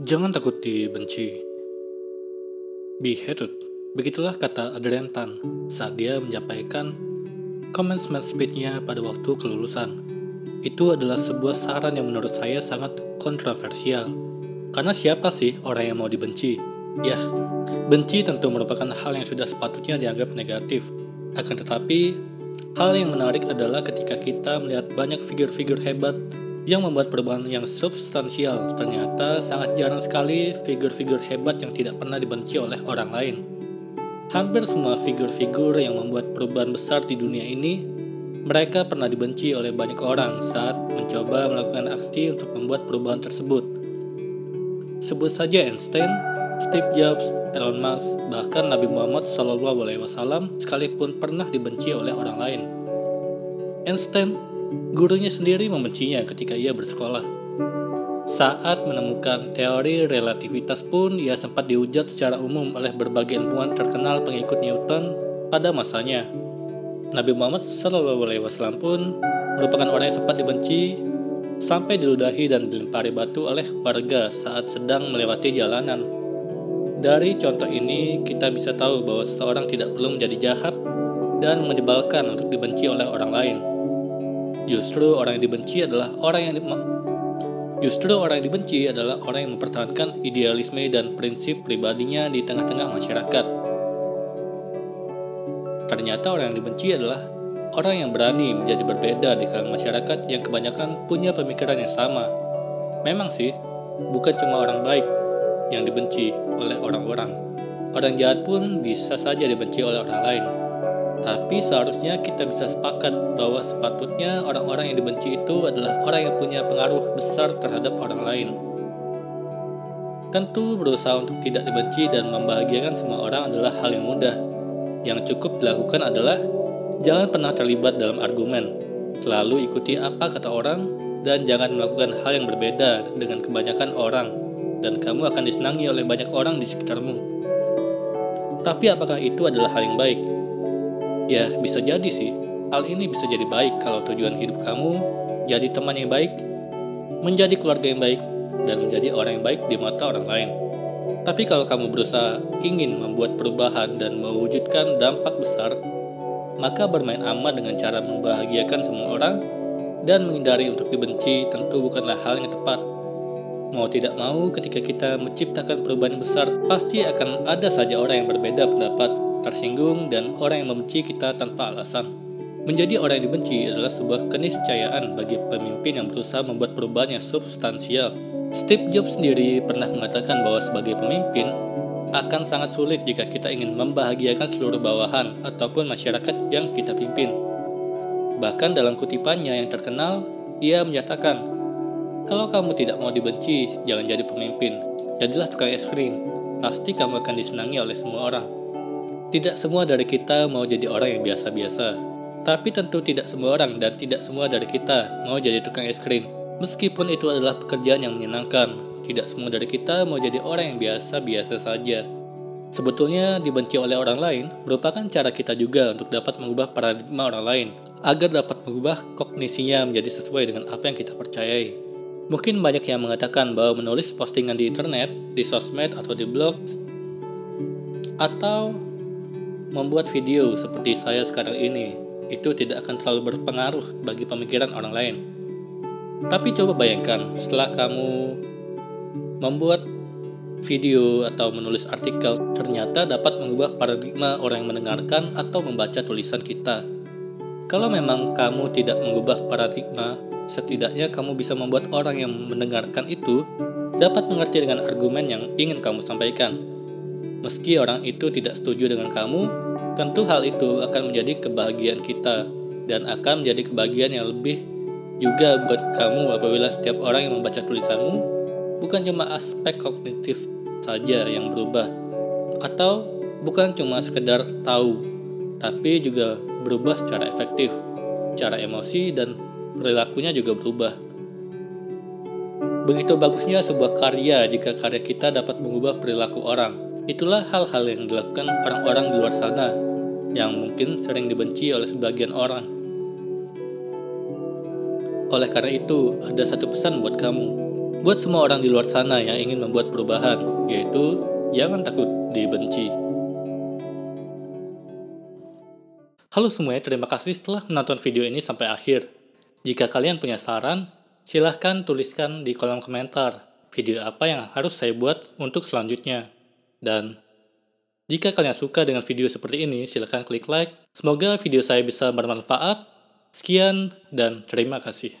Jangan takut dibenci. Be hated. Begitulah kata Adrian Tan saat dia menyampaikan commencement speech-nya pada waktu kelulusan. Itu adalah sebuah saran yang menurut saya sangat kontroversial. Karena siapa sih orang yang mau dibenci? Ya, benci tentu merupakan hal yang sudah sepatutnya dianggap negatif. Akan tetapi, hal yang menarik adalah ketika kita melihat banyak figur-figur hebat yang membuat perubahan yang substansial. Ternyata sangat jarang sekali figur-figur hebat yang tidak pernah dibenci oleh orang lain. Hampir semua figur-figur yang membuat perubahan besar di dunia ini, mereka pernah dibenci oleh banyak orang saat mencoba melakukan aksi untuk membuat perubahan tersebut. Sebut saja Einstein, Steve Jobs, Elon Musk, bahkan Nabi Muhammad SAW sekalipun pernah dibenci oleh orang lain. Einstein Gurunya sendiri membencinya ketika ia bersekolah. Saat menemukan teori relativitas pun, ia sempat dihujat secara umum oleh berbagai ilmuwan terkenal pengikut Newton pada masanya. Nabi Muhammad SAW pun merupakan orang yang sempat dibenci sampai diludahi dan dilempari batu oleh warga saat sedang melewati jalanan. Dari contoh ini, kita bisa tahu bahwa seseorang tidak perlu menjadi jahat dan menyebalkan untuk dibenci oleh orang lain. Justru orang yang dibenci adalah orang yang Justru orang yang dibenci adalah orang yang mempertahankan idealisme dan prinsip pribadinya di tengah-tengah masyarakat. Ternyata orang yang dibenci adalah orang yang berani menjadi berbeda di kalangan masyarakat yang kebanyakan punya pemikiran yang sama. Memang sih, bukan cuma orang baik yang dibenci oleh orang-orang. Orang jahat pun bisa saja dibenci oleh orang lain. Tapi seharusnya kita bisa sepakat bahwa sepatutnya orang-orang yang dibenci itu adalah orang yang punya pengaruh besar terhadap orang lain. Tentu berusaha untuk tidak dibenci dan membahagiakan semua orang adalah hal yang mudah. Yang cukup dilakukan adalah jangan pernah terlibat dalam argumen, selalu ikuti apa kata orang, dan jangan melakukan hal yang berbeda dengan kebanyakan orang, dan kamu akan disenangi oleh banyak orang di sekitarmu. Tapi apakah itu adalah hal yang baik? Ya, bisa jadi sih. Hal ini bisa jadi baik kalau tujuan hidup kamu jadi teman yang baik, menjadi keluarga yang baik, dan menjadi orang yang baik di mata orang lain. Tapi kalau kamu berusaha ingin membuat perubahan dan mewujudkan dampak besar, maka bermain aman dengan cara membahagiakan semua orang dan menghindari untuk dibenci tentu bukanlah hal yang tepat. Mau tidak mau, ketika kita menciptakan perubahan besar, pasti akan ada saja orang yang berbeda pendapat tersinggung, dan orang yang membenci kita tanpa alasan. Menjadi orang yang dibenci adalah sebuah keniscayaan bagi pemimpin yang berusaha membuat perubahan yang substansial. Steve Jobs sendiri pernah mengatakan bahwa sebagai pemimpin akan sangat sulit jika kita ingin membahagiakan seluruh bawahan ataupun masyarakat yang kita pimpin. Bahkan dalam kutipannya yang terkenal, ia menyatakan, kalau kamu tidak mau dibenci, jangan jadi pemimpin. Jadilah tukang es krim. Pasti kamu akan disenangi oleh semua orang. Tidak semua dari kita mau jadi orang yang biasa-biasa. Tapi tentu tidak semua orang dan tidak semua dari kita mau jadi tukang es krim. Meskipun itu adalah pekerjaan yang menyenangkan, tidak semua dari kita mau jadi orang yang biasa-biasa saja. Sebetulnya dibenci oleh orang lain merupakan cara kita juga untuk dapat mengubah paradigma orang lain agar dapat mengubah kognisinya menjadi sesuai dengan apa yang kita percayai. Mungkin banyak yang mengatakan bahwa menulis postingan di internet, di sosmed atau di blog atau Membuat video seperti saya sekarang ini itu tidak akan terlalu berpengaruh bagi pemikiran orang lain. Tapi coba bayangkan setelah kamu membuat video atau menulis artikel ternyata dapat mengubah paradigma orang yang mendengarkan atau membaca tulisan kita. Kalau memang kamu tidak mengubah paradigma, setidaknya kamu bisa membuat orang yang mendengarkan itu dapat mengerti dengan argumen yang ingin kamu sampaikan. Meski orang itu tidak setuju dengan kamu, tentu hal itu akan menjadi kebahagiaan kita dan akan menjadi kebahagiaan yang lebih juga buat kamu apabila setiap orang yang membaca tulisanmu bukan cuma aspek kognitif saja yang berubah atau bukan cuma sekedar tahu tapi juga berubah secara efektif, cara emosi dan perilakunya juga berubah. Begitu bagusnya sebuah karya jika karya kita dapat mengubah perilaku orang. Itulah hal-hal yang dilakukan orang-orang di luar sana yang mungkin sering dibenci oleh sebagian orang. Oleh karena itu, ada satu pesan buat kamu. Buat semua orang di luar sana yang ingin membuat perubahan, yaitu jangan takut dibenci. Halo semuanya, terima kasih telah menonton video ini sampai akhir. Jika kalian punya saran, silahkan tuliskan di kolom komentar video apa yang harus saya buat untuk selanjutnya. Dan jika kalian suka dengan video seperti ini, silahkan klik like. Semoga video saya bisa bermanfaat. Sekian dan terima kasih.